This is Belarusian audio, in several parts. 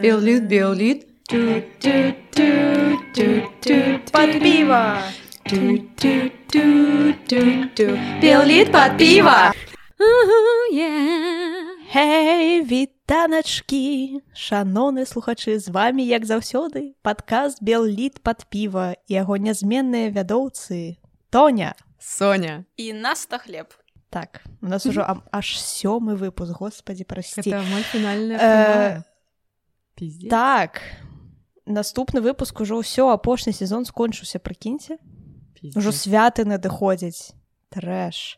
Біоліт, біоліт. Под пиво! Біоліт под пиво. Гей, вітаначкі! Шаноны слухачы, з вами, як заўсёды, падкаст Белліт пад піва і яго нязменныя вядоўцы. Тоня! Соня. і наста хлеб Так, у нас ужо ам- аж сёмы выпуск, господі, прасці. Это мой фінальная Э. Так, наступны выпуск ужо ўсё, апошні сезон скончыўся, прыкіньце. Ужо святы надыходзяць. Трэш.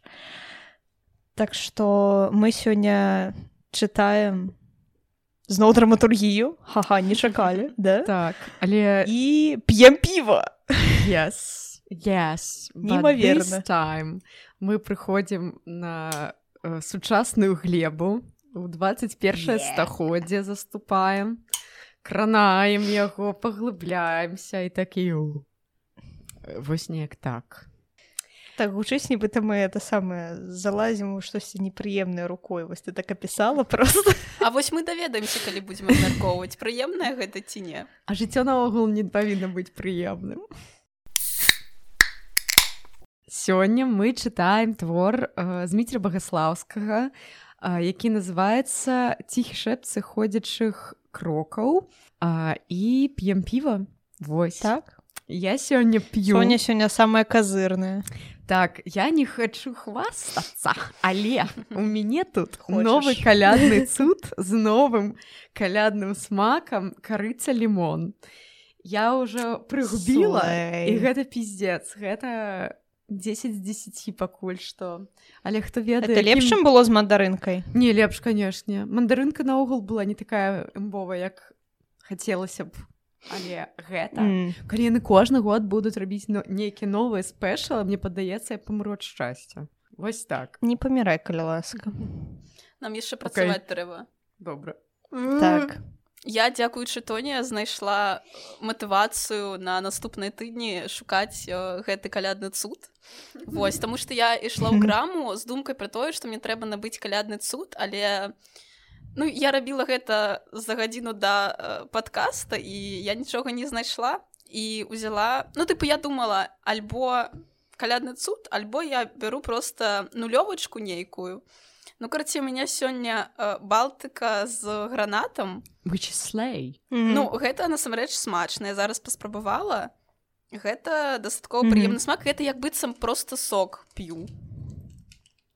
Так што мы сёння чытаем зноў драматургію. Ха-ха, не чакалі, да? Так, але І п'ем піва. yes, yes. This time мы прыходзім на э, сучасную глебу у 21 Yeah. стагоддзе заступаем кранаем яго паглыбляемся і такі вось неяк так Так гучыць нібыта мы это самае залазім у штосьці непрыемнае рукой. Вось ты так апісала просто. А вось мы даведаемся калі будзем абмяркоўваць прыемнае гэта ці не а жыццё наогул не павінна быць прыемным сёння мы чытаем твор э, зміцера багаслаўскага э, які называецца ціхі шэпцы ходзячых крокаў э, і п'ем піва Вось Так. я сёння п'ю Сёння сёння самая казырная. так я не хачу хвастацца але у мяне тут Хочаш. новы калядны цуд з новым калядным смакам карыца лімон я ўжо прыгубіла і гэта пиздец гэта 10 з 10 пакуль што але хто ведае Это лепш, чым было з мандарынкай. не лепш канешне мандарынка наогул была не такая імбова як хацелася б але гэта М. калі яны кожны год будуць рабіць но... нейкі новыя спешалы мне падаецца я памру ад шчасця вось так Не памірай, калі ласка. нам яшчэ працаваць трэба добра Так. Я дзякуючы тоне знайшла матывацыю на наступныя тыдні шукаць э, гэты калядны цуд. Вось таму што я ішла ў краму з думкай пра тое што мне трэба набыць калядны цуд але ну я рабіла гэта за гадзіну да э, падкаста і я нічога не знайшла і узяла ну тыпу я думала альбо калядны цуд альбо я бяру просто нулёвачку нейкую ну карці у меня сёння э, балтыка з гранатам which is slay. Ну гэта насамрэч смачна я зараз паспрабавала. Гэта дастаткова Мгм. прыемны смак гэта як быццам просто сок п'ю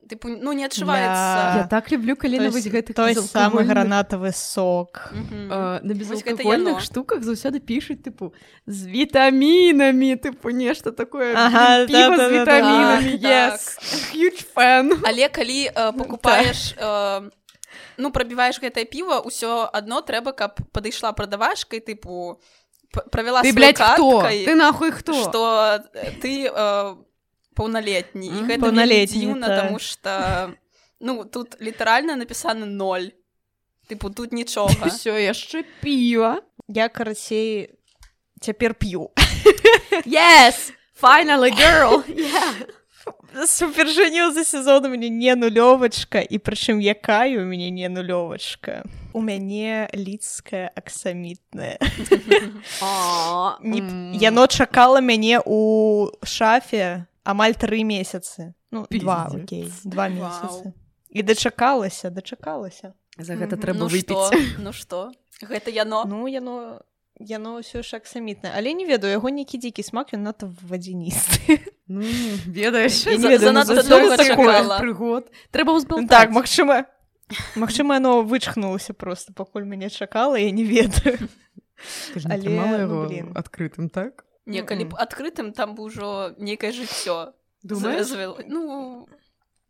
Тыпу, ну не адчуваецца я так люблю калі на вось гэтых той самы гранатавы сок. Мгм. э, на Вось гэта безалкагольных штуках заўсёды пішуць тыпу з вітамінамі тыпу нешта такое Ага, з да-да-да-да. вітамінамі Так, yes huge fan але калі э, покупаеш э, ну прабіваеш гэтае піва ўсё адно трэба каб падышла прадавашка і тыпу правяла ты блядь, хто карткай, ты нахуй хто што э, ты э, паўналетні і гэта дзіўна так. таму што ну тут літаральна напісана ноль тыпу тут нічога ўсё яшчэ піва Я карацей цяпер п'ю. yes finally girl yeah. Супержаню за сезон у мяне не нулёвачка і прычым якая у мяне не нулёвачка. У мяне лідская аксамітная. Яно чакала мяне ў шафе амаль тры месяцы. Ну, два, Пиздец. окей, два месяцы. І дачакалася, дачакалася. за гэта трэба ну выпіць што ну што гэта яно Ну, яно яно ўсё ж аксамітнае, але не ведаю, яго нейкі дзікі смак, ён надта вадзіністы. Ну, ведаеш ну, прыгод трэба ўзбалтаць Так, магчыма, магчыма, яно вычхнулася просто, пакуль мяне чакала, я не ведаю. Але, ну, яго блін. адкрытым так Не калі б адкрытым там бы ўжо нейкае жыццё думаю ну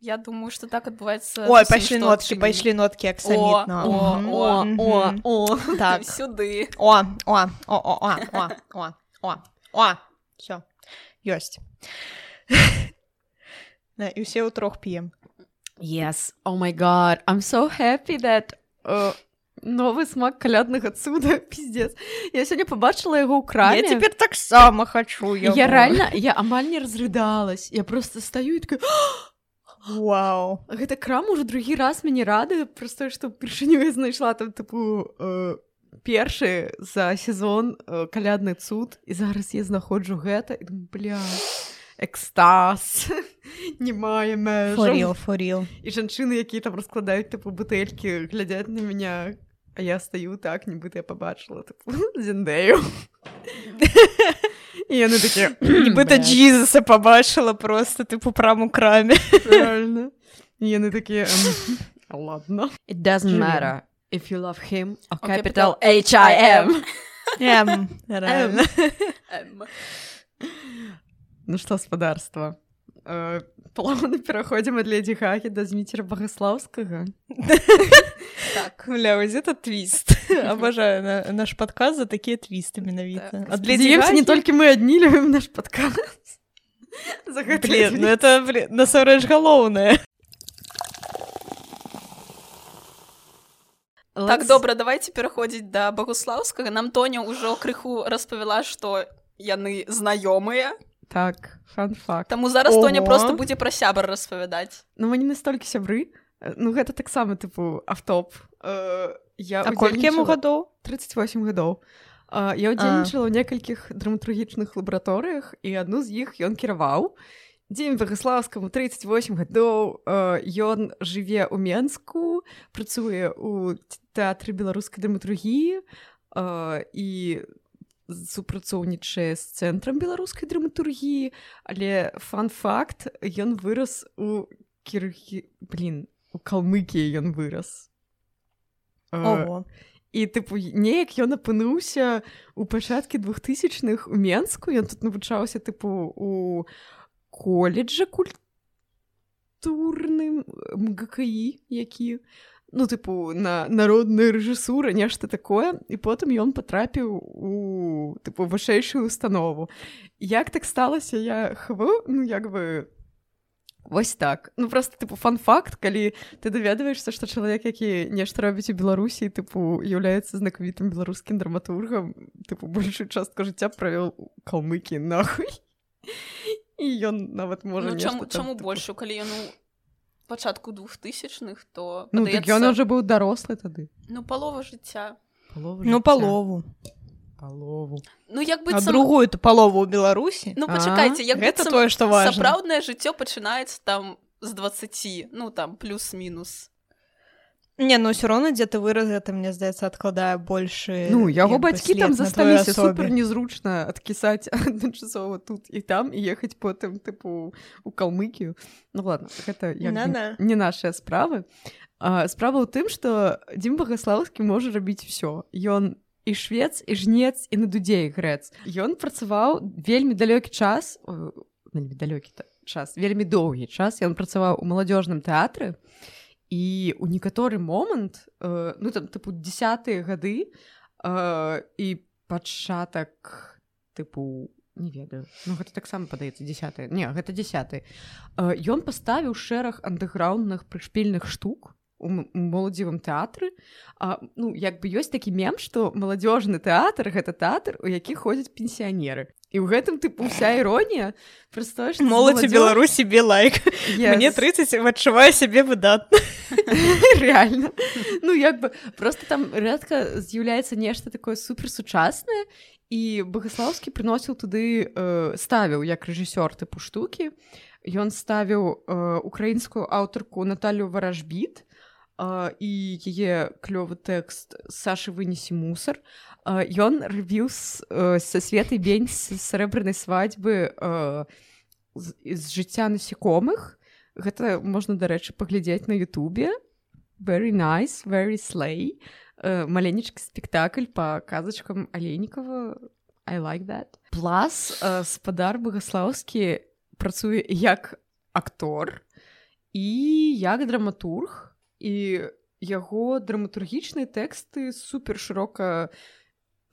Я думаю, что так отбывается. Ой, всем, пошли нотки, отшили. пошли нотки аксамитно. Ну. О, о, о, о, о, так. Сюды. О, о, о, о, о, о, о, о, все, ёсць. Да, и все у трох пьем. Yes, oh my god, I'm so happy that uh, новы смак каляднага цуда пиздец. Я сёння побачыла яго ў краме. Я цяпер таксама хачу я яго. реально я амаль не разрыдалась. Я просто стаю і такая Вау. Гэта крам уже другі раз мяне радуе просто што першыню я знайшла там тыпу э, першы за сезон э, калядны цуд. І зараз я знаходжу гэта і думаю, бля экстаз. Не мае форіл форіл і жанчыны якія там раскладаюць тыпу бутэлькі глядзяць на меня а я стаю так нібыта я побачыла зендэю і яны такі нібыта джізаса побачыла просто тыпу праму краме Реально. І яны такія ладно it doesn't matter if you love him or capital М, реально. Эм. ну што спадарства Плавно пераходзім ад ледзі хакі да зміцера багаслаўскага. Так. Вось это твіст. Абажаю на, наш падказ за такія твісты менавіта. Так. ад Спадзяёмся, не толькі мы адні любім наш падказ. Ну это насамрэч галоўнае. Так добра давайте пераходзіць да багуслаўскага. Нам Тоня ўжо крыху распавяла што яны знаёмыя так фан-факт Таму зараз Тоня Ого. просто будзе пра сябар распавядаць Ну мы не настолькі сябры Э, ну гэта таксама тыпу автоп. Э, я колькі яму гадоў 38 гадоў А, я ўдзельнічала ў некалькіх драматургічных лабараторыях і адну з іх ён кіраваў. Дзень багаславскаму 38 гадоў э, ён жыве ў менску працуе ў тэатры беларускай драматургіі. Э, і супрацоўнічае з цэнтрам беларускай драматургіі але фан-факт ён вырас у кіргі блин у калмыкіі ён вырас Э, Ого. і тыпу неяк ён апынуўся у пачаткі двухтысячных у менску ён тут навучаўся тыпу у колледжа культурным МГКІ які ну тыпу на народная рэжысура нешта такое. І потым ён патрапіў у тыпу вышэйшую установу. Як так сталася я хву ну як бы Вось так. Ну просто тыпу фан-факт калі ты даведваешься што чалавек які нешта робіць у беларусі тыпу з'яўляецца знакавітым беларускім драматургам тыпу большую частку жыцця правёл у калмыкі нахуй. І ён нават можа ну, чаму, чаму тыпу- больше? Калі яну пачатку двухтысячных то ну так падаецца, ён уже быў дарослы тады ну палова жыцця Палова ну жыцця. палову палову ну як а быццам другую то палову ў беларусі ну пачакайце як гэта быццам тое што сапраўднае жыццё пачынаецца там з 20 ну там плюс-мінус не ну ўсё роўна дзе ты выраз гэта мне здаецца адкладае больше ну яго бацькі там на засталіся супер незручна адкісаць адначасова тут і там і ехаць потым тыпу у калмыкію ну ладно гэта як бы На-на. не нашыя справы. А, справа ў тым што дзім багаслаўскі можа рабіць усё ён і швец і жнец і на дудзей грэц ён працаваў вельмі далёкі час вельмі далёкі та- час вельмі доўгі час ён працаваў у маладзёжным тэатры і у некаторы момант э, ну там тыпу десятые гады э, і пачатак тыпу не ведаю. Ну гэта таксама падаецца десятые не гэта десятый ён паставіў шэраг андэграундных прышпільных штук моладзевым тэатры. Ну як бы ёсць такі мем што маладзёжны тэатр гэта тэатр у які ходзяць пенсіянеры і ў гэтым тыпу вся іронія простое моладзь у беларусі бе лайк. Мне 30 адчуваю сябе выдатна реально. Ну як бы просто там рэдка з'яўляецца нешта такое суперсучаснае і багаслаўскі прыносіў туды э, ставіў як рэжысёр тыпу штукі ён ставіў э, украінскую аўтарку Наталю варажбіт і яе клёвы тэкст Сашы вынесі мусар Э, ён рабіў са светай бень срэбранай свадьбы з, жыцця насекомых гэта можна дарэчы паглядзець на Ютубе. Very nice very slay. Э, маленечкі спектакль по казачкам алейнікова I like that. Плас э, спадар багаслаўскі працуе як актор і як драматург і яго драматургічныя тэксты супер шырока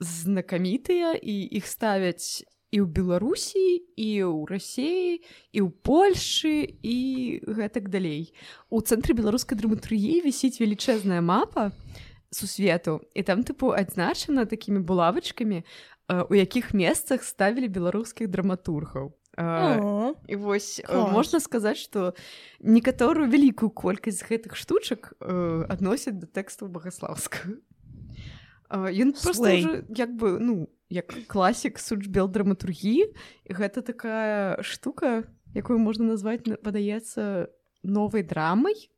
знакамітыя і іх ставяць і ў беларусі і ў рассіі і ў польльшы і гэтак далей. У цэнтры беларускай драматургіі вісіць велічэзная мапа сусвету і там тыпу адзначана такімі булавачкамі у якіх месцах ставілі беларускіх драматургаў і вось можна сказаць што некаторую вялікую колькасць гэтых штучак адносяць да тэксту багаслаўска ён просто як бы ну як класік сучбел драматургіі гэта такая штука якую можна назваць падаецца новай драмай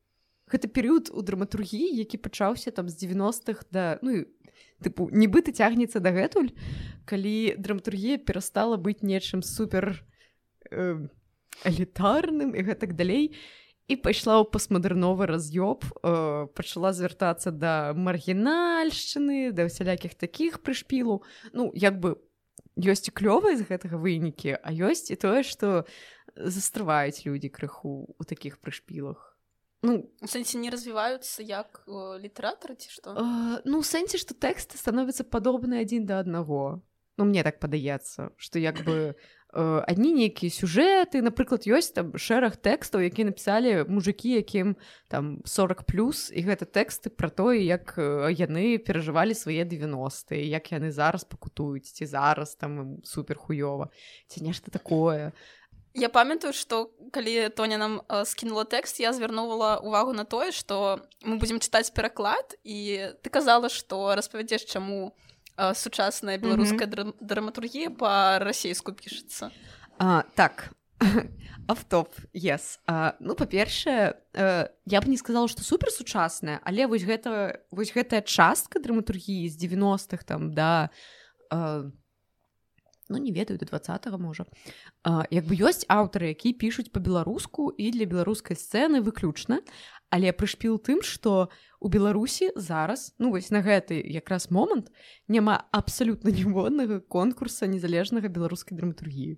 гэта перыяд у драматургіі які пачаўся там з 90-х да ну тыпу нібыта цягнецца дагэтуль калі драматургія перастала быць нечым супер э, элітарным і гэтак далей. І пайшла ў пастмадэрновы раз'ёб э, пачала звяртацца да маргінальшчыны да ўсялякіх такіх прышпілу. Ну як бы ёсць і клёвыя з гэтага вынікі а ёсць і тое што застрываюць людзі крыху у такіх прышпілах. Ну сэнсе не развіваюцца як літаратары ці што? Э, ну сэнсе што тэксты становяцца падобны адзін да аднаго. Ну мне так падаецца што як бы адні нейкія сюжэты напрыклад ёсць там шэраг тэкстаў які напісалі мужикі якім там 40 плюс і гэта тэксты пра тое як яны перажывалі свае 90 як яны зараз пакутуюць ці зараз там супер хуёва ці нешта такое. Я памятаю што калі тоня нам скінула тэкст я звярнула увагу на тое што мы будзем чытаць пераклад і ты казала што распавядзеш чаму у сучасная беларуская mm -hmm. драматургія па-расейску пішацца так автоп yes. а, ну па-першае э, я б не сказала што супер сучасная але вось гэта вось гэтая частка драматургіі з 90-х там да э, ну не ведаю до два можа як бы ёсць аўтары які пішуць па-беларуску і для беларускай сцэны выключна але прышпіл тым што у беларусі зараз ну вось на гэты якраз момант няма абсалютна ніводнага конкурса незалежнага беларускай драматургіі.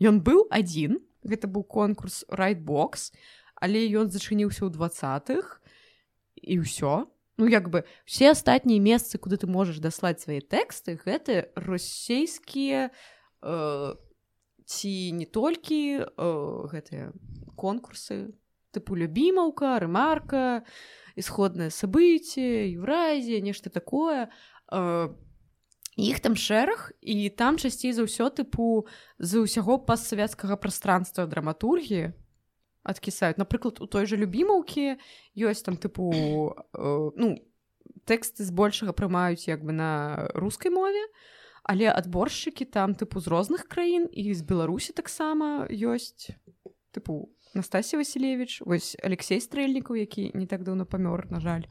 Ён быў адзін гэта быў конкурс райтбокс але ён зачыніўся ў двадцатых і ўсё. Ну як бы все астатнія месцы куды ты можаш даслаць свае тэксты гэты расейскія э, ці не толькі э, гэтыя конкурсы тыпу любімаўка рэмарка ісходнае событие Еўразія нешта такое. Э, іх там шэраг і там часцей за ўсё тыпу з усяго пастсавецкага прастранства драматургіі адкісаюць. Напрыклад у той жа любімаўкі ёсць там тыпу э, ну тэксты збольшага прымаюць як бы на рускай мове але адборшчыкі там тыпу з розных краін і з беларусі таксама ёсць. Тыпу Настасія Васілевич вось Алексей стрэльнікаў які не так даўно памёр на жаль.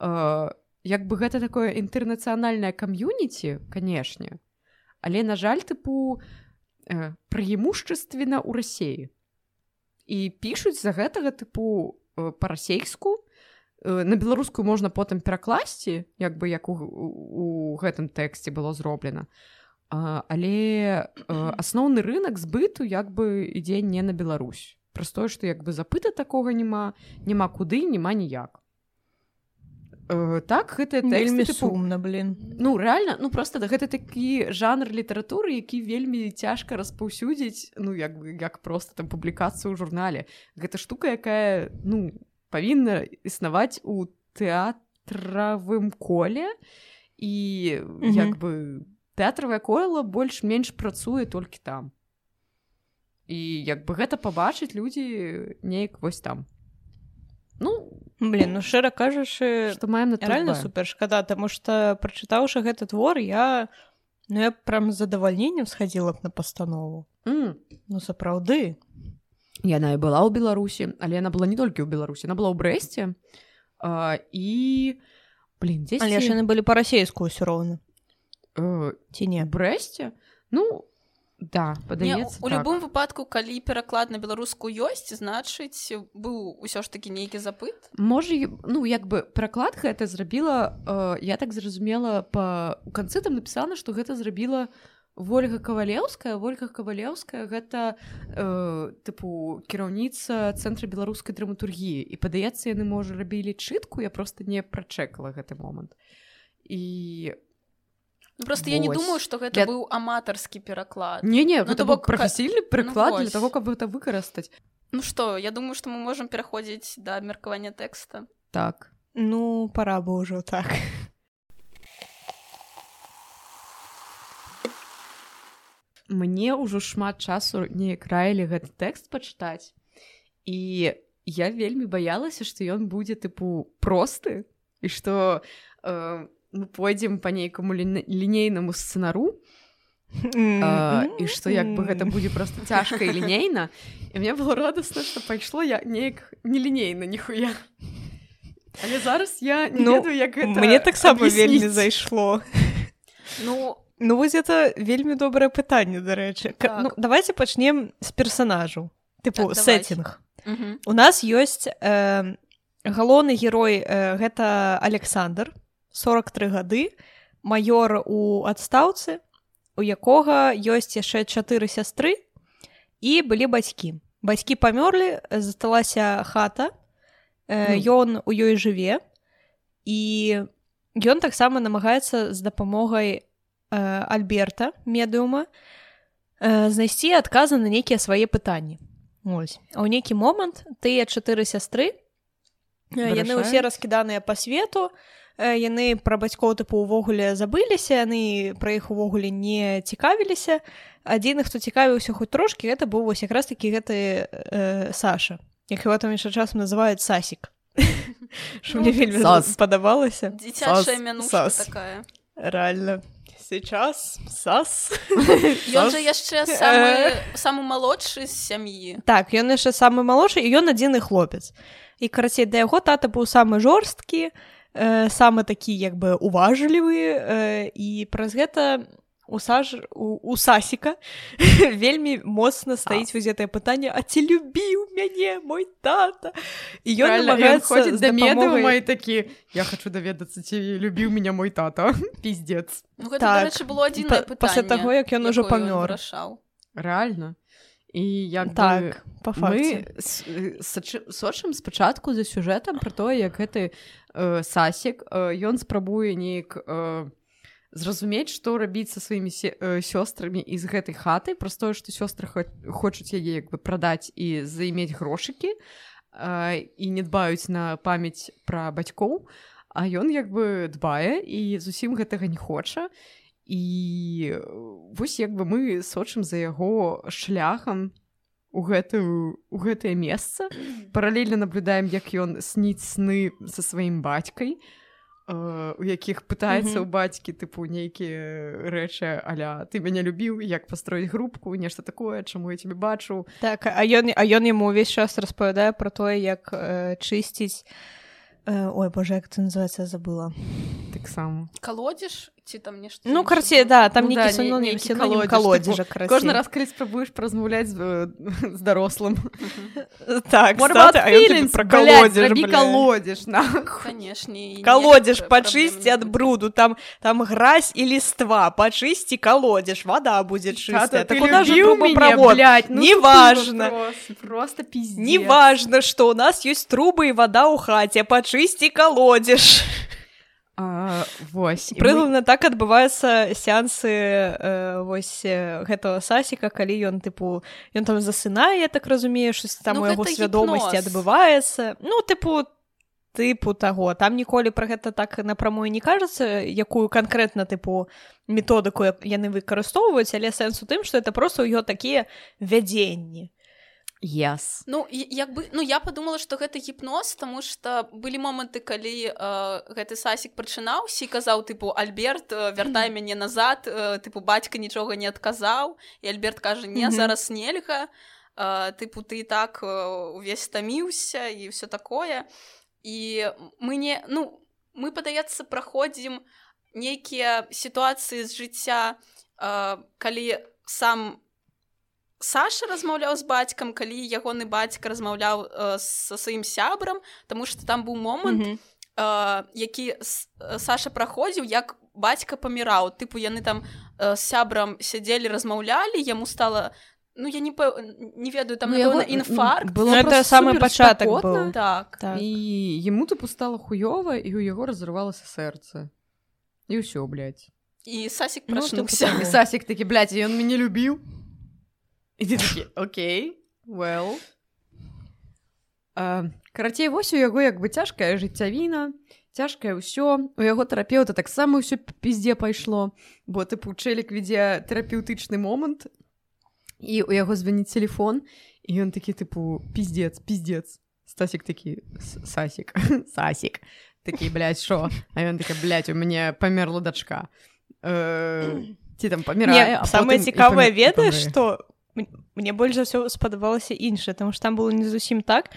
Э, як бы гэта такое інтэрнацыянальнае кам'юніці канешне але на жаль тыпу э, праімушчаствена ў рассеі і пішуць за гэтага тыпу э, па-расейску. Э, на беларускую можна потым перакласці як бы як у, у гэтым тэксце было зроблена. А, але э, асноўны рынок збыту як бы ідзе не на Беларусь простое што як бы запыта такога няма няма куды няма ніяк Э, так гэта вельмі сумна блин ну реально ну просто да гэта такі жанр літаратуры які вельмі цяжка распаўсюдзіць ну як як просто там публікацыю ў журнале. Гэта штука якая ну павінна існаваць у тэатравым коле і mm -hmm. як бы тэатравае кола больш-менш працуе толькі там і як бы гэта пабачыць людзі неяк вось там. Ну блин ну шчыра кажучы што маем натуральна супер шкада таму што прачытаўшы гэты твор я ну я прям задавальненнем схадзіла б на пастанову. Mm. ну сапраўды. Яна і была ў беларусі але яна была не толькі ў беларусі она была ў брэсце і блин дзесь але яны былі па-расейску ўсё роўна. Э, ці не? брэсце? Ну да падаецца у так. любым выпадку калі пераклад на беларускую ёсць значыць быў усё ж такі нейкі запыт. Можа ну як бы пераклад гэта зрабіла э, я так зразумела па у канцы там напісана што гэта зрабіла ольга кавалеўская. Ольга кавалеўская гэта э, тыпу кіраўніца цэнтра беларускай драматургіі. І падаецца яны можа рабілі чытку я просто не прачэкала гэты момант. І Ну, просто Вось. я не думаю что гэта я... быў аматарскі пераклад не не ну, бок прафесійны прыклад ну, для того каб гэта выкарыстаць Ну что я думаю что мы можемм пераходзіць да меркавання тэкста так. Ну пора бы ўжо так. Мне ўжо шмат часу неяк раілі гэты тэкст пачытаць і я вельмі баялася што ён будзе тыпу просты і што э, мы пойдзем по нейкаму лінейнаму сцэнару і што як бы гэта будзе просто цяжка і лінейна і мне было радасна што пайшло я неяк нелінейна ніхуя але зараз я не ну, ведаю, як гэта мне таксама вельмі зайшло. Ну ну вось это вельмі добрае пытанне дарэчы так. ну, давайте пачнем з персонажу тыпу так, сеттинг у нас ёсць э, галоўны герой э, гэта александр 43 гады майор у адстаўцы у якога ёсць яшчэ чатыры сястры і былі бацькі бацькі памёрлі засталася хата ён э, ну. у ёй жыве і ён таксама намагаецца з дапамогай э, альберта медыума э, знайсці адказы на нейкія свае пытанні Ось. а ў нейкі момант тыя чатыры сястры яны ўсе раскіданыя па свету яны пра бацькоў тыпу увогуле забыліся яны пра іх увогуле не цікавіліся. Адзіны хто цікавіўся хоць трошкі гэта быў вось якраз такі гэты э, Саша як его там яшчэ часам называют сасік. Мне вельмі спадабалася. Такая. Реально сейчас сас. Ён же яшчэ самы малодшы з сям'і. Так ён яшчэ самы малодшы і ён адзіны хлопец. І карацей да яго тата быў самы жорсткі э, самы такі як бы уважлівы э, і праз гэта у саж у, у сасіка вельмі моцна стаіць вось гэтае пытанне а ці любіў мяне мой тата? І ён ходзіць да меду мой такі я хочу даведацца ці любіў меня мой тата? Пиздец ну, так, было па, пасля таго як ён ужо памёр. рашаў рэальна і як так па сочым спачатку за сюжэтам про тое як гэты э, сасік э, ён спрабуе неяк э, зразумець што рабіць са сваімі сёстрамі і з гэтай хаты праз тое што сёстры хочуць яе як бы прадаць і займець грошыкі і не дбаюць на памяць пра бацькоў а ён як бы дбае і зусім гэтага не хоча. і вось як бы мы сочым за яго шляхам у гэтую у гэтае месца. Паралельна наблюдаем як ён сніць сны са сваім бацькай а у якіх пытаецца ў бацькі тыпу нейкія рэчы аля ты мяне любіў як пастроіць групку нешта такое чаму я тебе бачу? Так а ён а ён яму ўвесь час распавядае пра тое як э, чысціць э, ой боже як ты называется забыла таксама калодзіш ці там нешта ну карце да там ну, да, не, не, калодзежа кожны раз калі спрабуеш празмаўляць з, з дарослым так калодзеж канешне калодзеж пачысці ад бруду там там гразь і ліства пачысці калодзеж вода будзе чыстая так ну, неважно. просто пиздец. неважно что у нас есть трубы і вода ў хаце пачысці калодзеж вось. Прыгладна мы... так адбываюцца сеансы э, вось гэтага сасіка калі ён тыпу ён там засынае я так разумею что там ну, у яго свядомасці адбываецца. Ну тыпу тыпу таго. Там ніколі пра гэта так напрамую не кажацца якую канкрэтна тыпу методыку яны выкарыстоўваюць але сэнс у тым што это просто ў ё такія вядзенні yes. ну як бы ну я подумала что гэта гіпноз тому что былі моманты калі э, гэты сасік прачынаўся і казаў тыпу альберт э, вяртай мяне назад э, тыпу бацька нічога не адказаў і альберт кажа не mm -hmm. зараз нельга э, тыпу ты так э, увесь стаміўся і все такое і мы не ну мы падаецца праходзім нейкія сітуацыі з жыцця э, калі сам Саша размаўляў з бацькам калі ягоны бацька размаўляў э, са сваім сябрам тому что там быў момант mm -hmm. э, які Саша праходзіў як бацька паміраў. Тыпу яны там э, з сябрам сядзелі размаўлялі яму стала ну я не па... не ведаю там ну, яго... інфаркт. было ну, это самы пачатак так, так. і яму тыпу стала хуёва і у яго разрывалася сэрца і ўсё блядь. і сасік прачнуўся ну, сасік такі блядь, ён мяне любіў і ты такі Окей well карацей вось у яго як бы цяжкая жыццявіна цяжкае ўсё. У яго тэрапеўта таксама ўсё піздзе пайшло. Бо ты пучэлік вядзе тэрапеўтычны момант і у яго званіць телефон і ён такі тыпу пиздец пиздец стасік такі сасік сасік такі що а ён такі блядь, у мяне памерла дачка ці там памірае самае цікавае ведае што мне больш за ўсё спадабалася іншае тому что там было не зусім так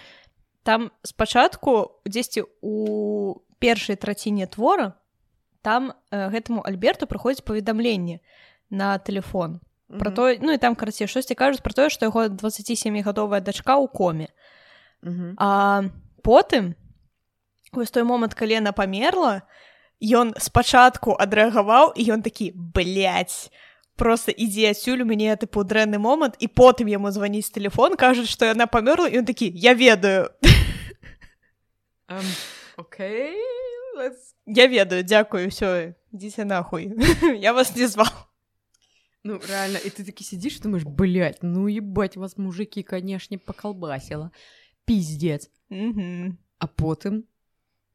там спачатку дзесьці у першай траціне твора там э, гэтаму альберту прыходзіць паведамленне на телефон про mm -hmm. то ну і там карацей штосьці кажуць про тое што яго 27гадовая дачка ў коме mm -hmm. а потым вось той момант калі яна памерла ён спачатку адрэагаваў і ён такі блять просто ідзе адсюль у мяне тыпу дрэнны момант і потым яму званіць телефон кажуць што яна памерла ён такі я ведаю um, okay let's... я ведаю дзякую ўсё дзіце нахуй я вас не звал. Ну реально і ты такі сидзіш думаешь блять ну ебать вас мужики канешне пакалбасіла пиздец mm -hmm. а потым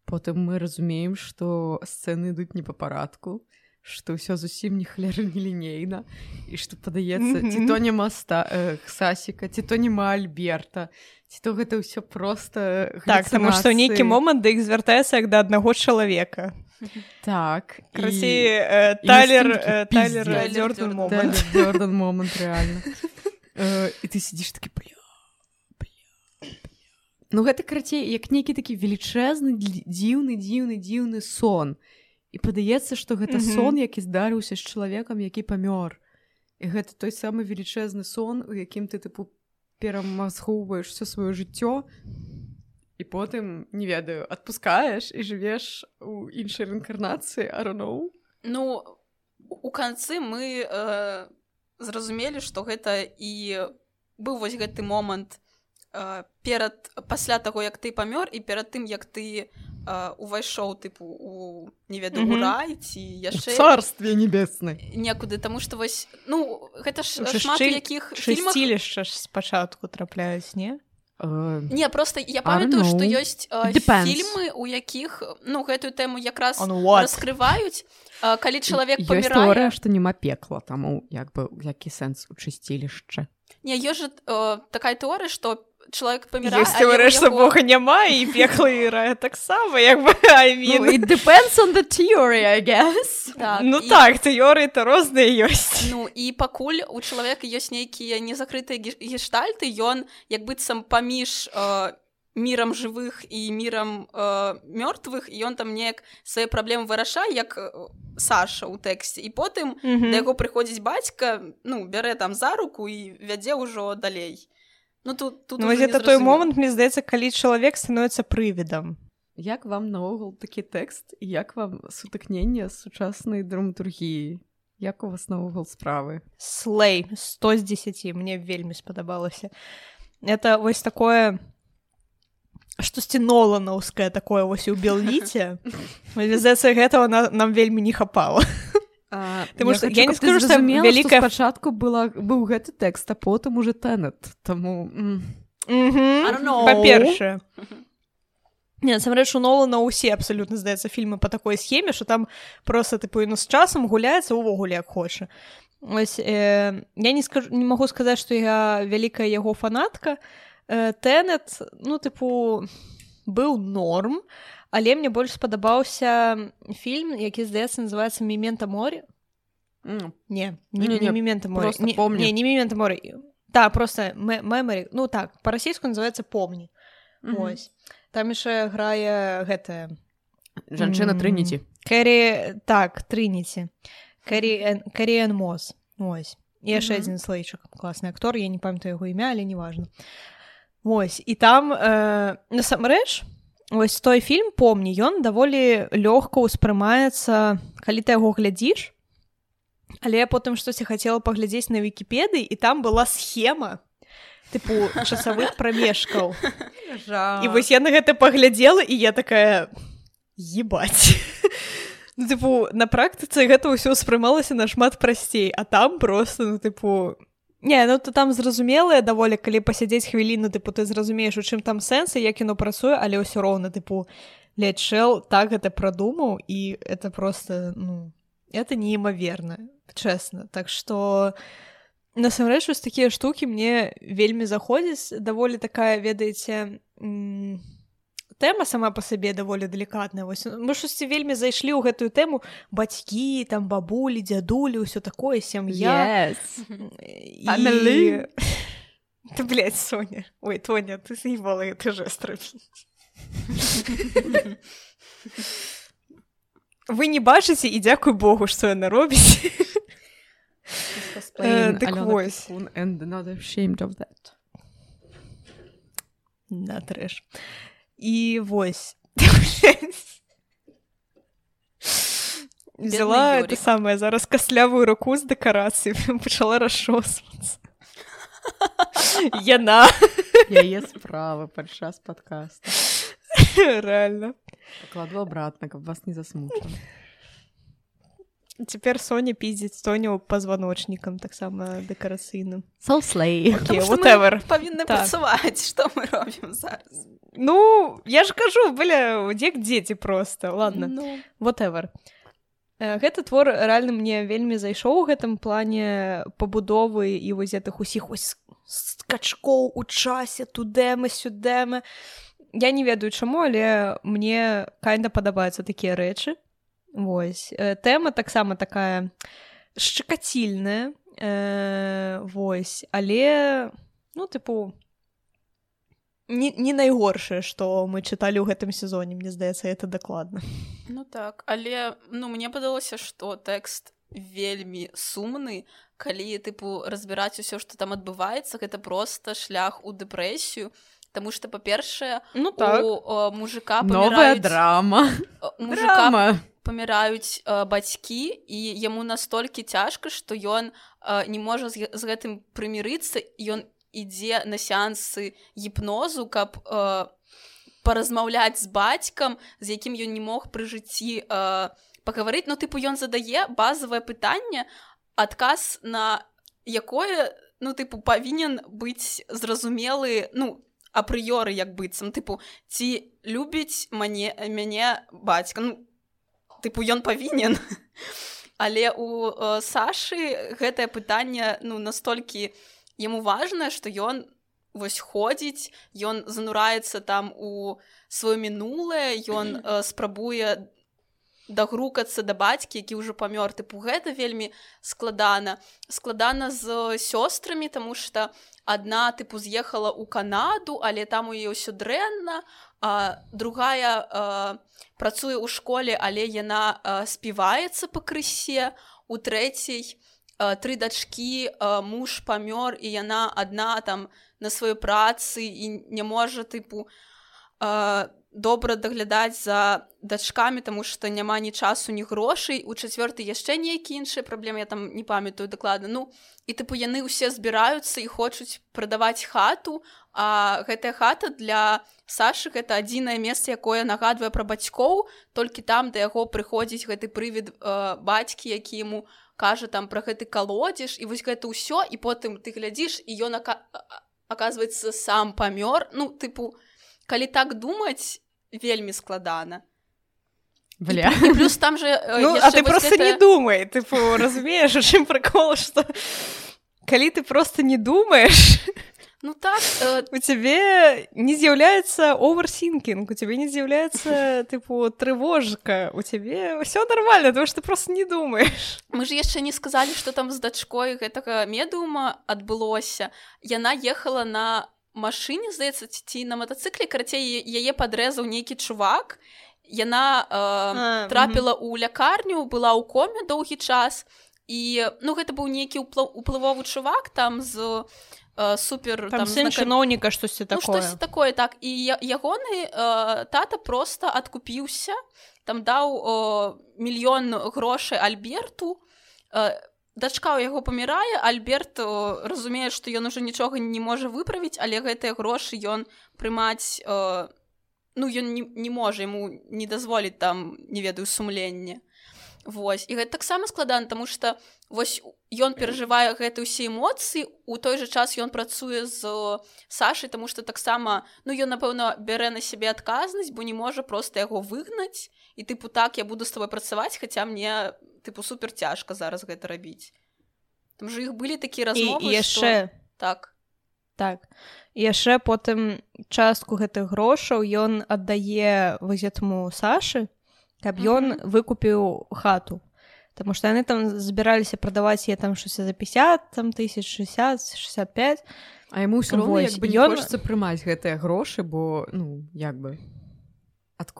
потым мы разумеем что сцены ідуць не па парадку что ўсё зусім не хлера не лінейна і что падаецца ці то не маста э, сасіка ці то нема альберта ці то гэта ўсё просто так таму што нейкі момант да іх звяртаецца як да аднаго чалавека так красі талер талер момант реально. І ты сидзіш такі бля Ну гэта карацей як нейкі такі велічэзны дзіўны дзіўны дзіўны сон. і падаецца што гэта mm -hmm. сон які здарыўся з чалавекам які памёр і гэта той самы велічэзны сон у якім ты тыпу перамазгоўваеш все сваё жыццё і потым не ведаю адпускаеш і жывеш у іншай рэінкарнацыі ароноў ну у канцы мы э, зразумелі што гэта і быў вось гэты момант перад пасля таго як ты памёр і перад тым як ты увайшоў тыпу у не ведаю mm -hmm. рай ці яшчэ царстве небесны. некуды таму што вось ну гэта ж шмат якіх чысцілішча ж спачатку трапляюць не? Uh, не просто я памятаю што ёсць uh, фільмы у якіх ну гэтую тэму якраз раскрываюць uh, калі чалавек памірае што няма пекла таму як бы які сэнс у чысцілішча не ёжа uh, такая тэорыя што чалавек памірае што яго... Бога няма і пекла і рая таксама як бы I mean. ну, depends on the theory, I guess. так, ну і... так тэорыі то розныя ёсць ну і пакуль у чалавека ёсць нейкія незакрытыя гештальты ён як быццам паміж э, мірам жывых і мірам э, мёртвых і ён там неяк свае праблемы вырашае як Саша ў тэксце і потым mm -hmm. да яго прыходзіць бацька ну бярэ там за руку і вядзе ўжо далей Ну тут, тут ну, это той момант мне здаецца калі чалавек становіцца прывідам Як вам наогул такі тэкст як вам сутыкнення з сучаснай драматургіі Як у вас наогул справы. Слей 100 з 10 мне вельмі спадабалася это вось такое штосьці ноланаўскае такое вось у белліце здаецца гэтага на, нам вельмі не хапала Таму што я не скажу што вялікая пачатку была быў гэты тэкст а потым уже тэнет таму па-першае насамрэч у нола на ўсе абсалютна здаецца фільмы по такой схеме що там просто тыпу ну з часам гуляецца ўвогуле як хоча ось э, я не скажу не магу сказаць што я вялікая яго фанатка. Э, тэнет ну тыпу быў норм. а але мне больш спадабаўся фільм які здаецца называется мемента море mm. не не, не, не мемента море не, не, не мемента море да просто мемори ну так по-расійску называется помні mm -hmm. ось. Там яшчэ грае гэтая жанчына трыніці кэрі так трыніці кэрі карен моз ось. Яшчэ mm -hmm. адзін слайчак класны актор я не памятаю яго імя але неважно. Ось. І там э, насамрэч у ось той фільм помні ён даволі лёгка ўспрымаецца калі ты яго глядзіш. Але я потым штосьці хацела паглядзець на вікіпедыі і там была схема тыпу часавых прамежкаў. І вось я на гэта паглядзела і я такая ебаць ну, тыпу на практыцы гэта ўсё ўспрымалася нашмат прасцей а там просто ну тыпу Не ну то там зразумелыя даволі калі пасядзець хвіліну тыпу ты зразумееш у чым там сэнсы як кіно працуе але ўсё роўна тыпу лечэл так гэта прадумаў і это просто ну это неімаверна чэсна так что насамрэч вось такія штукі мне вельмі заходзіць даволі такая ведаеце тэма сама па сабе даволі далікатная вось мы штосьці вельмі зайшлі ў гэтую тэму. Бацькі там бабулі дзядулі ўсё такое сям'я. Yes. і... ты блядь, Соня. Ой Тоня ты заебала ты же вы не бачыце і дзякуй Богу што яна робіць. Пекун and not ashamed of that. на трэш і вось взяла это Юрик. самае зараз каслявую руку з дэкарацыі пачала расчосвацца яна Яе справа падчас подкаста. реально Покладу обратно, каб вас не засмутила. цяпер Соня піздзіць Соню пазваночнікам таксама дэкарацыйным So slay. Окей, Потому что whatever. мы павінны Так. працаваць што мы робім зараз Ну я ж кажу бля дзек дзеці просто ладно. Ну, whatever. Э, гэты твор рэальна мне вельмі зайшоў у гэтым плане пабудовы і вось гэтых усіх ось скачкоў у часе тудэмы сюдэмы я не ведаю чаму але мне кайна падабаюцца такія рэчы Вось Э, тэма таксама такая шчыкацільная э, Вось але ну тыпу не, не найгоршае што мы чыталі ў гэтым сезоне мне здаецца это дакладна ну так але ну мне падалося што тэкст вельмі сумны калі тыпу разбіраць усё што там адбываецца гэта просто шлях у дэпрэсію Таму што па-першае ну у о, мужика Новая паміраюць- драма. мужика Драма. паміраюць э, бацькі і яму настолькі цяжка што ён э, не можа з, з гэтым прымірыцца ён ідзе на сеансы гіпнозу каб э, паразмаўляць з бацькам з якім ён не мог пры жыцці э, пагаварыць. Ну тыпу ён задае базавае пытанне адказ на якое ну тыпу павінен быць зразумелы ну апрыёры як быццам. Тыпу ці любіць мане мяне бацька? Ну тыпу ён павінен. Але у э, Сашы гэтае пытанне ну настолькі яму важнае што ён вось ходзіць ён занураецца там у сваё мінулае ён э, спрабуе дагрукацца да бацькі які ўжо памёр. Тыпу гэта вельмі складана. Складана з сёстрамі тому что адна тыпу з'ехала ў канаду але там у яе ўсё дрэнна а другая а, працуе ў школе але яна а, співаецца пакрысе у трэцяй а, тры дачкі а, муж памёр і яна адна там на сваёй працы і не можа тыпу а, добра даглядаць за дачкамі тому что няма ні часу ні грошай у чацвёрты яшчэ нейкі іншыя праблемы я там не памятаю дакладна ну і тыпу яны ўсе збіраюцца і хочуць прадаваць хату а гэтая хата для Сашы гэта адзінае месца якое нагадвае пра бацькоў. Толькі там да яго прыходзіць гэты прывід э, бацькі які яму кажа там пра гэты калодзеж і вось гэта ўсё і потым ты глядзіш і ён ака... аказваецца сам памёр ну тыпу калі так думаць вельмі складана Бля. і плюс там же э, Ну, а ты просто не гэта- думай тыпу разумееш чым прыкол что калі ты просто не думаешь ну так э, у цябе не з'яўляецца оверсінкінг у цябе не з'яўляецца тыпу трывожка у цябе ўсё нормально потому что ты просто не думаешь. Мы ж яшчэ не сказалі што там з дачкой гэтага медыума адбылося яна ехала на машыне здаецца ці- на матацыкле карацей яе падрэзаў нейкі чувак. Яна э, А, трапіла ў лякарню была ў коме доўгі час. І ну гэта быў нейкі уплывовы чувак там з э, супер там сын знака- чыноўніка штосьці Ну, такое. штось такое так. І я- ягоны э, тата просто адкупіўся там даў э, мільён грошай альберту. Э, дачка ў яго памірае альберт э, разумее што ён ужо нічога не можа выправіць але гэтыя грошы ён прымаць э, ну ён не, не можа яму не дазволіць там не ведаю сумленне Вось. І гэта таксама складана тому что вось ён перажывае гэты ўсе эмоцыі у той жа час ён працуе з Сашай тому что таксама ну ён напэўна бярэ на сябе адказнасць бо не можа просто яго выгнаць і тыпу так я буду з тобой працаваць хаця мне тыпу супер цяжка зараз гэта рабіць там же іх былі такія размовы і яшчэ што... так. Так яшчэ потым частку гэтых грошаў ён аддае вазетму Сашы каб ён выкупіў хату. Таму што яны там збіраліся прадаваць я там щось за 50 там тысяч 60 65 А яму ўсё бы ён- хочацца прымаць гэтыя грошы бо ну як бы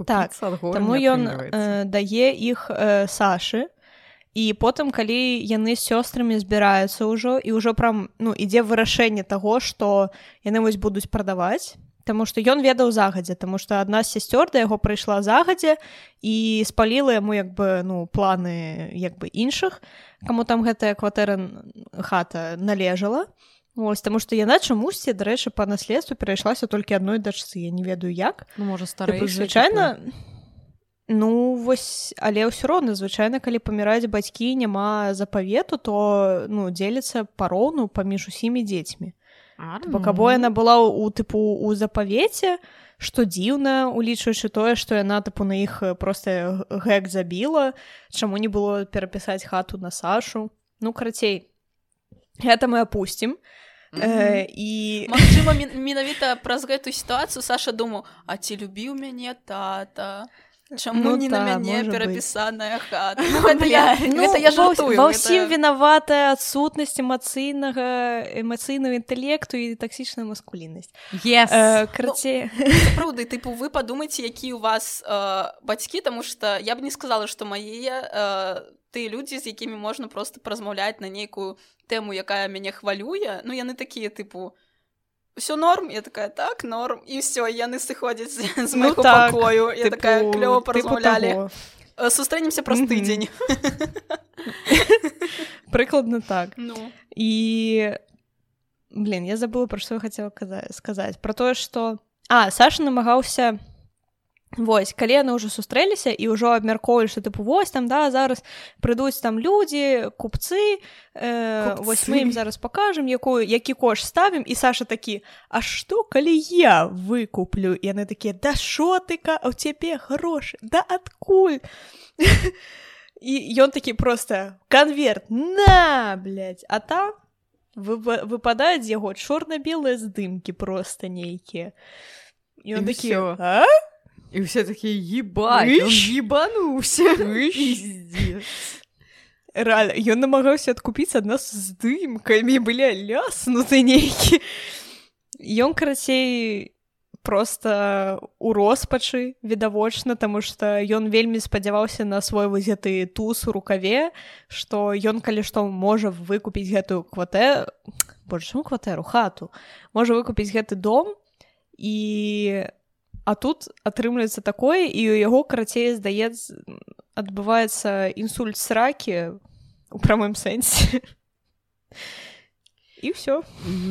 Так, Таму ён э, дае іх э, Сашы і потым калі яны з сёстрамі збіраюцца ўжо і ўжо прям ну ідзе вырашэнне таго што яны вось будуць прадаваць Таму што ён ведаў загадзя Таму што адна з сясцёр да яго прыйшла загадзя і спаліла яму як бы ну планы як бы іншых каму там гэтая кватэра хата належала. Вось таму што яна чамусьці дарэчы па наследству перайшлася толькі адной дачцы я не ведаю як. Ну можа Тыпу, старэйшы звычайна ну вось але ўсё роўна звычайна калі паміраюць бацькі няма запавету то ну дзеліцца пароўну паміж усімі дзецьмі бо кабо яна была у тыпу у запавеце што дзіўна улічваючы тое што яна тыпу на іх э, проста г- гэк забіла чаму не было перапісаць хату на Сашу. Ну карацей гэта мы апусцім. Э, і Магчыма мен- менавіта праз гэтую сітуацыю Саша думаў А ці любіў мяне тата Чаму Ну не та, на мяне перапісаная хата? Ну, гэта я, Ну, гэта я жартую ва гэта- ўсім вінаватая адсутнасць эмацыйнага эмацыйнага інтэлекту і таксічная маскуліннасць yes. э, карацей Сапраўды тыпу вы падумайце які у вас э, бацькі тому что я б не сказала что мае э, ты людзі з якімі можна просто празмаўляць на нейкую тэму якая мяне хвалюе ну яны такія тыпу все норм я такая так норм і все яны сыходзяць з, Ну майго так, пакою я такая тыпу- клёва тыпу паразмаўлялі. Э, сустрэнемся праз Мгм. тыдзень прыкладна так. Ну. І блин я забыла пра што я хацела каза- сказаць про тое что а Саша намагаўся Вось калі яны ўжо сустрэліся і ўжо абмяркоўвалі што тыпу вось там да зараз прыйдуць там людзі купцы, э, Купцы. вось мы ім зараз пакажам якую які кош ставім. І Саша такі А што калі я выкуплю? І яны такія да шотыка а ў цябе грошы? Да адкуль? І ён такі просто конверт на блядь, а там вы- выпадаюць з яго чорна-белыя здымкі просто нейкія. Ён такі а? І все такі ебать он Ищ. ебануўся Ищ. Пиздец. реально ён намагаўся адкупіцца ад нас здымкамі былі ляснуты нейкі ён карацей просто у роспачы відавочна таму што ён вельмі спадзяваўся на свой вызеты туз у рукаве што ён калі што можа выкупіць гэтую кватэ больш кватэру хату можа выкупіць гэты дом і а тут атрымліваецца такое і у яго карацей здаецца адбываецца інсульт сракі у прамым сэнсе і ўсё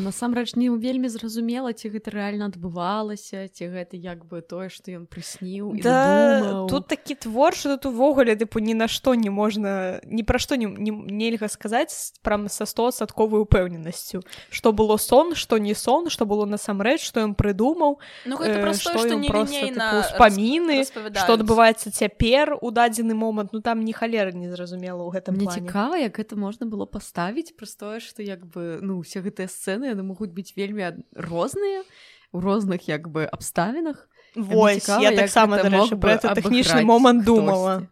насамрэч не вельмі зразумела ці гэта рэальна адбывалася ці гэта як бы тое што ён прысніў і да тут такі твор что тут увогуле тыпу ні на што не можна ні пра што не, не нельга сказаць прям са стосадковай упэўненасцю. Што было сон што не сон што было насамрэч што ён прыдумаў ну э, просто што проста, нелінейна тыпу, успаміны што адбываецца цяпер у дадзены момант. Ну там ні халеры не зразумела ў гэтым Мне цікава як гэта можна было паставіць праз тое што як бы ну усе гэтыя сцэны яны могуць быць вельмі розныя у розных як бы абставінах. Вось цікава, я таксама тэхнічны момант думала.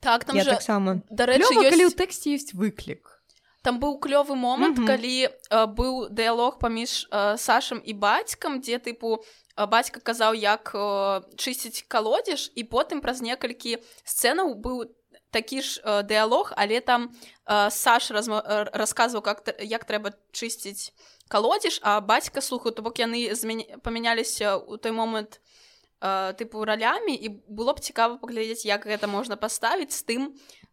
Так там таксама. дарэчы калі ў тэксце ёсць выклік. Там быў клёвы момант Мгм. калі э, быў дыялог паміж э, сашам і бацькам дзе тыпу э, бацька казаў як э, чысціць калодзеж і потым праз некалькі сцэнаў быў такі ж э, дыялог але там э, Саш разма... э, расказваў как як трэба чысціць калодзеж а бацька слухаю то бок яны змяня... памяняліся ў той момант э, тыпу ралямі і было б цікава паглядзець як гэта можна паставіць з тым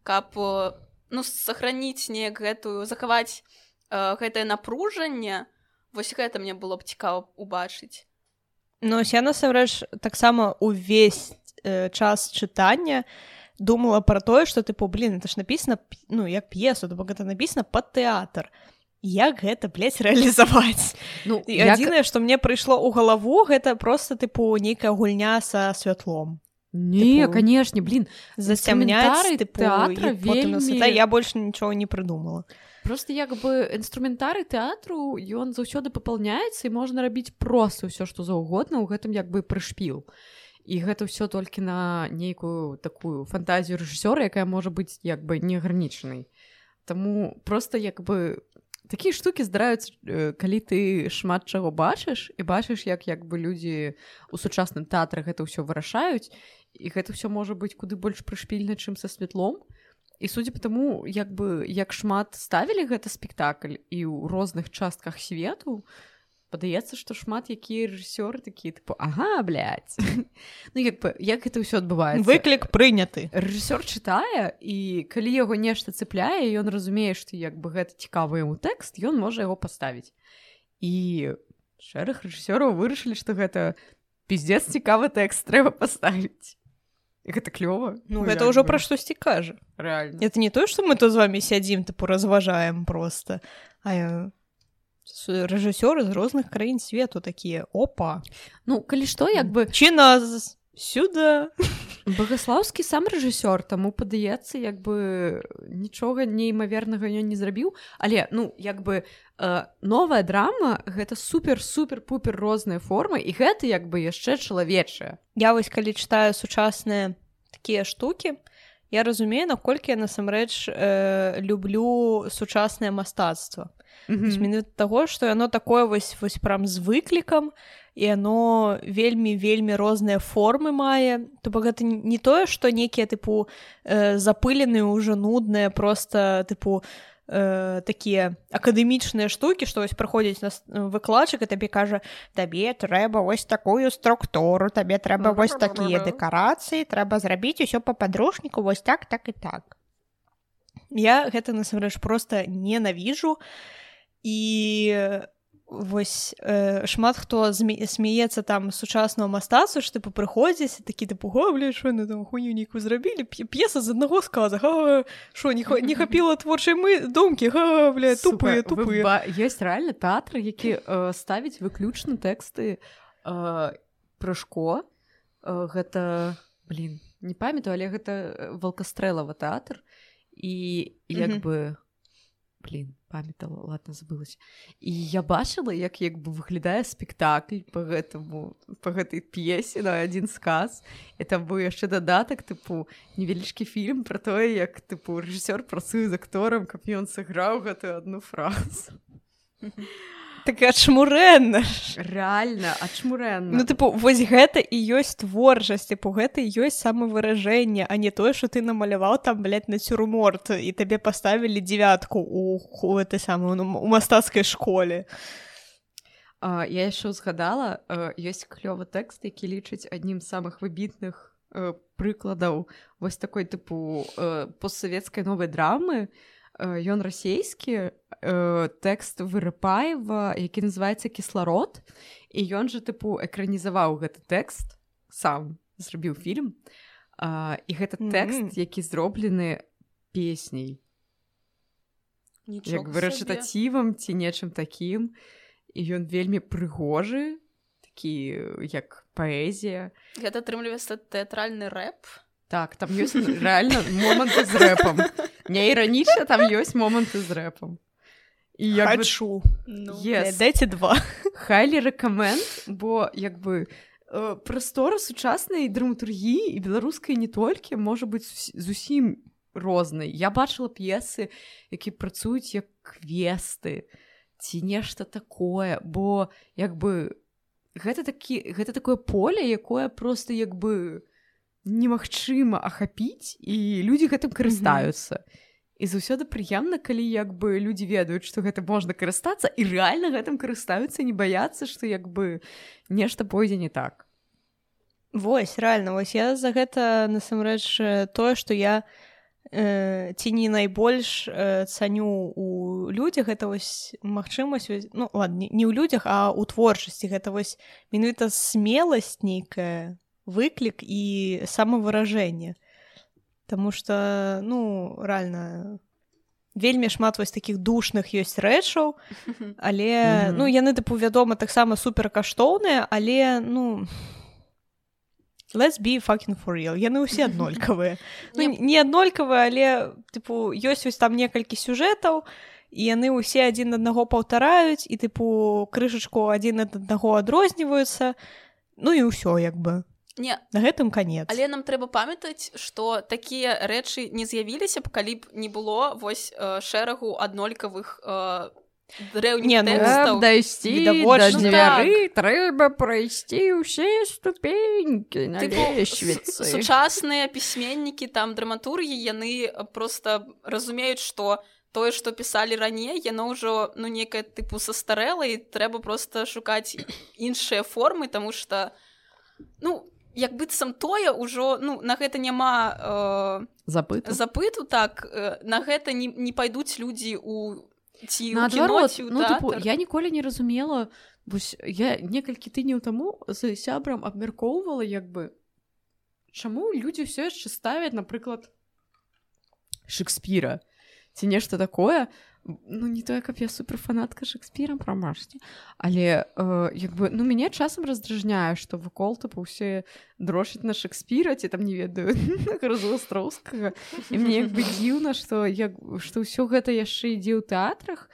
каб э, ну сохраніць неяк гэтую захаваць э, гэтае напружанне вось гэта мне было б цікава убачыць Ну я насамрэч таксама увесь э, час чытання думала пра тое што тыпу блин это ж написано п- ну як п'есу то бок гэта написано под тэатр як гэта блядь, рэалізаваць ну І як... адзінае што мне прыйшло ў галаву гэта просто тыпу нейкая гульня са святлом Не, Типу, канешне блин зацямняць Інструментарый тыпу, тэатра вельмі- свята. я больше нічого не придумала. Просто як бы інструментары тэатру ён заўсёды папаўняецца і можна рабіць просто ўсё што заўгодна ў гэтым як бы прышпіл і гэта ўсё толькі на нейкую такую фантазію рэжысёра якая можа быць як бы неагранічанай Таму просто як бы такія штукі здараюцца э, калі ты шмат чаго бачыш і бачыш як як бы людзі у сучасным тэатры гэта ўсё вырашаюць і гэта ўсё можа быць куды больш прышпільна чым са святлом і судзя по таму як бы як шмат ставілі гэта спектакль і ў розных частках свету падаецца што шмат якія рэжысёры такія тыпу ага блядь. ну як бы як гэта ўсё адбываецца выклік прыняты. Рэжысёр чытае і калі яго нешта цепляе ён разумее што як бы гэта цікавы яму тэкст ён можа яго паставіць. І шэраг рэжысёраў вырашылі што гэта пиздец цікавы тэкст трэба паставіць. І гэта клёва. Ну гэта ўжо пра штосьці кажа рэальна это не то что мы то з вами сядзім тыпу разважаем просто а я- рэжысёры з розных краін свету такія опа! Ну калі што як бы чи нас сюда! Багаслаўскі сам рэжысёр таму падаецца як бы нічога неймавернага ён не зрабіў. Але ну як бы э, новая драма гэта супер супер пупер розныя формы і гэта як бы яшчэ чалавечая я вось калі читаю сучасныя такія штукі я разумею наколькі я насамрэч э, люблю сучаснае мастацтва mm. менавіта таго што яно такое вось вось прям з выклікам і яно вельмі вельмі розныя формы мае то бок гэта не тое што некія тыпу э, запыленыя ўжо нудныя просто тыпу э, такія акадэмічныя штукі што вось праходзіць нас выкладчык і табе кажа табе трэба вось такую структуру табе трэба вось такія дэкарацыі трэба зрабіць усё па падручніку вось так так і так я гэта насамрэч просто ненавіжу і вось э, шмат хто смяецца там сучаснага мастацтва ж тыпу прыходзіць такі тыпу гавля що на там хуйню нейкую зрабілі? П'е- п'еса з аднаго сказа що не, не хапіла творчай мы думкі? Га бля тупыя тупыя ёсць рэальна тэатры які э, ставіць выключна тэксты э, прыжко э, гэта блин не памятаю але гэта э, валкастрэлава тэатр і як бы блин памятала ладно забылась. І я бачыла як як бы выглядае спектакль по гэтаму по гэтай п'есе на адзін сказ это быў яшчэ дадатак тыпу невялічкі фільм про тое як тыпу рэжысёр працуе з акторам каб ён сыграў гэтую одну фразу так ачмурэнна реально ачмурэнна Ну тыпу вось гэта і ёсць творчасць тыпу гэта і ёсць самавыражэнне а не тое што ты намаляваў там блядь, нацюрморт і табе паставілі дзявятку у ху этой самой ну, у мастацкай школе. А, я яшчэ ўзгадала э, ёсць клёвы тэкст які лічыць аднім з самых выбітных прыкладаў вось такой тыпу постсавецкай новай драмы. Э, ён расійскі э, тэкст вырыпаева які называецца кісларод і ён жа тыпу экранізаваў гэты тэкст сам зрабіў фільм. А, і гэта тэкст Мгм. які зроблены песняй як бы рэчытацівам ці нечым такім і ён вельмі прыгожы такі як паэзія Гэта атрымліваецца тэатральны рэп. Так там ёсць рэальна моманты з рэпам не іранічна там ёсць моманты з рэпам і як бы, хачу Ну, Yes. дайце два. Хайлі рэкаменд бо як бы прастора сучаснай драматургіі і беларускай не толькі можа быць зус- зусім рознай я бачыла п'есы які працуюць як квесты ці нешта такое бо як бы гэта такі гэта такое поле якое просто як бы немагчыма ахапіць і людзі гэтым карыстаюцца. І заўсёды прыемна калі як бы людзі ведаюць што гэта можна карыстацца і рэальна гэтым карыстаюцца не баяцца што як бы нешта пойдзе не так. Вось рэальна вось я за гэта насамрэч тое што я э, ці не найбольш э, цаню у людзях гэта вось магчымасць ну ладно не- не ў людзях а ў творчасці. Гэта вось менавіта смеласць нейкая выклік і самавыражэнне Таму что ну рэальна вельмі шмат вось такіх душных ёсць рэчаў але Мгм. ну яны тыпу вядома таксама суперкаштоўныя але ну let's be fucking for real яны ўсе аднолькавыя ну, Не- не аднолькавыя але тыпу ёсць вось там некалькі сюжэтаў і яны ўсе адзін аднаго паўтараюць і тыпу крышачку адзін ад аднаго адрозніваюцца ну і ўсё як бы Не, на гэтым канец але нам трэба памятаць што такія рэчы не з'явіліся б калі б не было вось э, шэрагу аднолькавых э, дрэўніх Не, ну, тэкстаў. Дайсці відавочна. да дзвяры трэба прайсці ўсе ступенькі сучасныя пісьменнікі там драматургі яны просто разумеюць што тое што пісалі раней яно ўжо ну некае тыпу састарэла і трэба просто шукаць іншыя формы тому что ну як быццам тое ўжо ну на гэта няма запыт э, запыту так э, на гэта не, не пайдуць людзі у ці наадварот ну тыпу тэатр. я ніколі не разумела вось я некалькі тыдняў таму з сябрам абмяркоўвала як бы чаму людзі ўсё яшчэ ставяць напрыклад шекспіра ці нешта такое ну не тое каб я суперфанатка шекспіра прамажце але э, як бы ну мяне часам раздражняе што вакол тыпу ўсе дрошаць на шекспіра ці там не ведаю астроўскага і мне як бы дзіўна што як што ўсё гэта яшчэ ідзе ў тэатрах.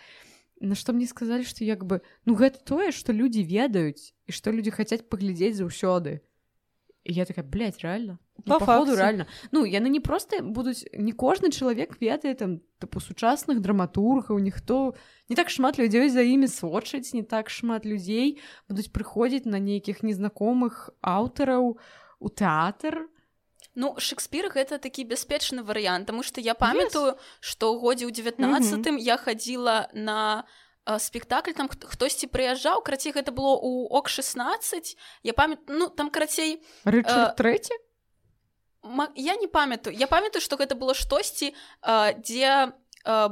На што мне сказалі што як бы ну гэта тое што людзі ведаюць і што людзі хацяць паглядзець заўсёды і я такая блядь, реально? Ну, походу, факту. реально ну яны не просто будуць не кожны чалавек ведае там тыпу сучасных драматургаў ніхто не так шмат людзей за імі сочыць не так шмат людзей будуць прыходзіць на нейкіх незнакомых аўтараў у тэатр Ну Шекспір гэта такі бяспечны варыянт Таму што я памятаю што ў годзе ў 19 я хадзіла на э, спектакль там хт- хтосьці прыязджаў крацей гэта было у ок 16 я памятаю ну там карацей Рычард трэці ма- я не памятаю я памятаю што гэта было штосьці э, дзе э,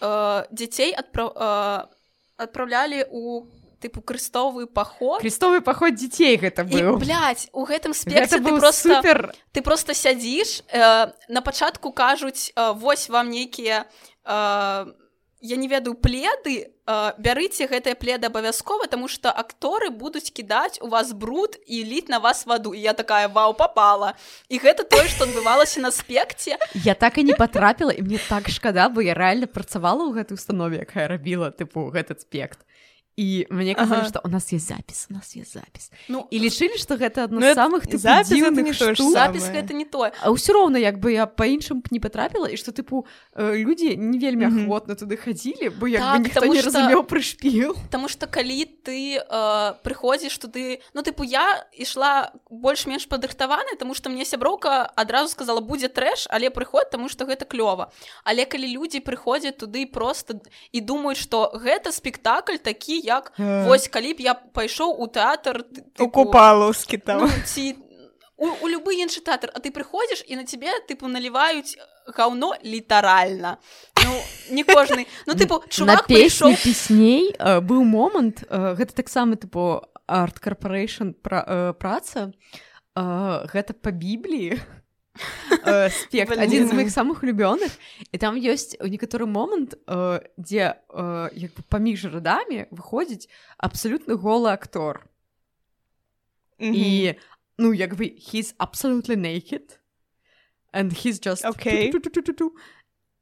э, дзяцей адпра э, адпраўлялі у тыпу крыстовы паход крестовы паход дзяцей гэта быў блядь, у гэтым спекце ты просто супер. ты просто сядзіш э, на пачатку кажуць э, вось вам нейкія э, я не ведаю пледы э, бярыце гэтыя пледы абавязкова тому что акторы будуць кідаць у вас бруд і ліць на вас ваду. І я такая вау попала! І гэта тое што адбывалася на спекце. Я так і не потрапіла і мне так шкада бо я реально працавала ў гэтай установе якая рабіла тыпу гэты спект і мне казалі Ага. што у нас есть запіс у нас есть запіс ну і лічылі што гэта адно Ну, з самых тыпу, запіс гэта не штук. запіс гэта не тое А ўсё роўна як бы я па-іншым не патрапіла і што тыпу э, людзі не вельмі ахвотна туды хадзілі бо як Так, бы ніхто не разумеў прышпіл Таму што калі ты э, прыходзіш туды ну тыпу я ішла больш-менш падрыхтаваная таму што мне сяброўка адразу сказала будзе трэш але прыход таму што гэта клёва але калі людзі прыходзяць туды просто і думаюць што гэта спектакль такі як Э. вось калі б я пайшоў у тэатр у купалаўскі там. ну, ці у, у любы іншы тэатр а ты прыходзіш і на цябе тыпу наліваюць гаўно літаральна. Ну не кожны. Ну тыпу чувак песней э, быў момант гэта таксама тыпу арт корпоration пра, праца. Гэта па бібліі э, спект Блін. адзін з моих самых улюбёных і там ёсць некаторы момант э, дзе э, як бы паміж радамі выходзіць абсалютны голы актор Мгм. і ну як бы he's absolutely naked and he's just ту-ту-ту-ту-ту.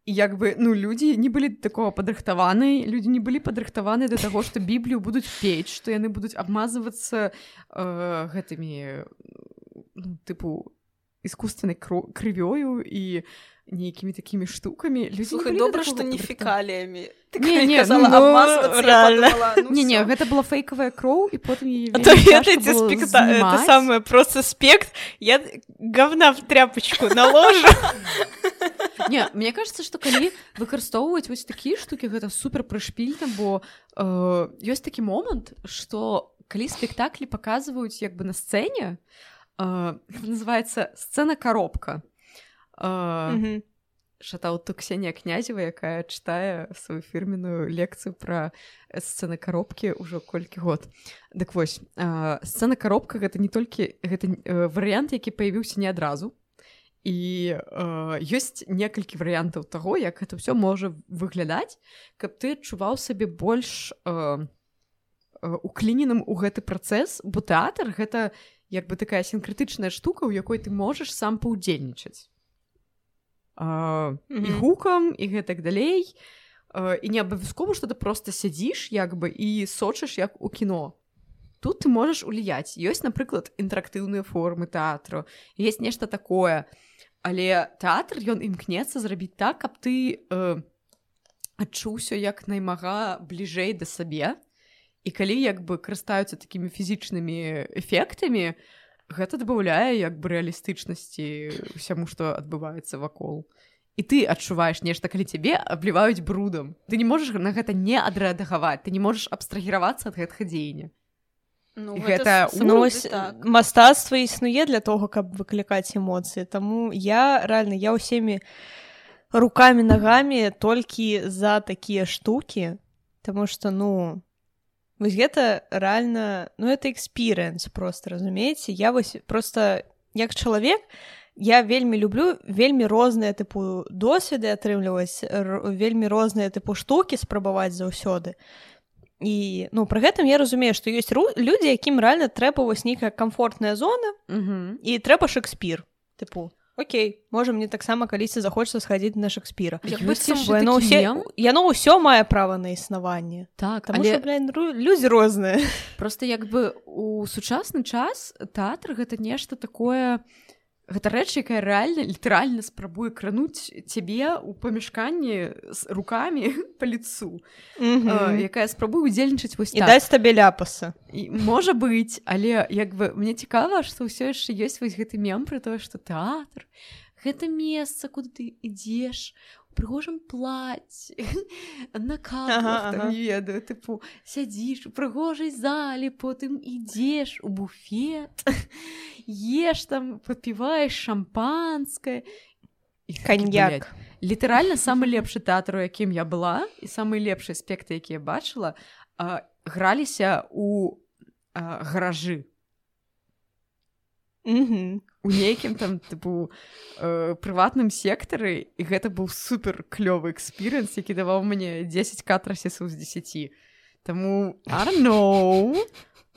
і як бы ну людзі не былі такого падрыхтаваны людзі не былі падрыхтаваны да таго што біблію будуць печ што яны будуць абмазвацца э, гэтымі ну, тыпу искусственной крывёю і нейкімі такімі штукамі людзі не Слухай, былі да добра, такога што не фекаліямі. Ты Не, не, казала ну, абмазвацца, я рэальна. подумала, ну не не всё. гэта была фейкавая кроў і потым яе А то ведаеце было спекта это самое просто спект я говна в тряпочку наложу Не, мне кажется, што калі выкарыстоўваць вось такія штукі гэта супер прышпільна, бо э, ёсць такі момант, што калі спектаклі паказваюць як бы на сцэне э, называется сцена коробка. Э, шатаўту Ксенія князева, якая чытае сваю фірменную лекцыю пра сцены коробкі ўжо колькі год. Дык вось э, сцена коробка гэта не толькі гэта э, варыянт, які паявіўся не адразу і э, ёсць некалькі варыянтаў таго як гэта ўсё можа выглядаць каб ты адчуваў сабе больш э, э, укліненым у гэты працэс бо тэатр гэта як бы такая сінкрытычная штука у якой ты можаш сам паўдзельнічаць і гукам і гэтак далей. І не абавязкова што ты просто сядзіш як бы і сочыш як у кіно. Тут ты можаш уліяць. Ёсць напрыклад інтэрактыўныя формы тэатру есть нешта такое. Але тэатр ён імкнецца зрабіць так каб ты э, адчуўся як наймага бліжэй да сабе і калі як бы карыстаюцца такімі фізічнымі эфектамі гэта дабаўляе як бы рэалістычнасці ўсяму што адбываецца вакол. І ты адчуваеш нешта калі цябе абліваюць брудам. Ты не можаш на гэта не адрэагаваць ты не можаш абстрагіравацца ад гэтага дзеяння. Ну, гэта ну, так. мастацтва існуе для того каб выклікаць эмоцыі. Таму я рэальна я ўсімі руками нагамі толькі за такія штукі Таму что ну вось гэта рэальна ну это экспірэнс просто разумееце я вось просто як чалавек я вельмі люблю вельмі розныя тыпу досведы атрымліваць вельмі розныя тыпу штукі спрабаваць заўсёды і ну пры гэтым я разумею што ёсць людзі якім рэальна трэба вось нейкая комфортная зона і трэба шекспір тыпу Окей можа мне таксама калісьці захочацца схадзіць на шекспіра яно ўсе яно ўсё мае права на існаванне так але людзі розныя просто як бы у сучасны час тэатр гэта нешта такое гэта рэч якая рэальна літаральна спрабуе крануць цябе ў памяшканні з руками па лицу mm -hmm. якая спрабуе удзельнічаць вось так. даць табе ляпаса і можа быць але як бы мне цікава што ўсё яшчэ ёсць вось гэты мем пра тое што тэатр гэта месца куды ты ідзеш прыгожым плаць на ага, ага. ведаю тыпу сядзіш у прыгожай зале потым ідзеш у буфет еш там попіваеш шампанское. Коньяк. літаральна самы лепшы тэатр у якім я была і самы лепшы аспекты якія бачыла граліся у гаражы у нейкім там тыпу э, прыватным сектары і гэта быў супер клёвы экспірэнс які даваў мне 10 катрасісаў з 10 Таму арно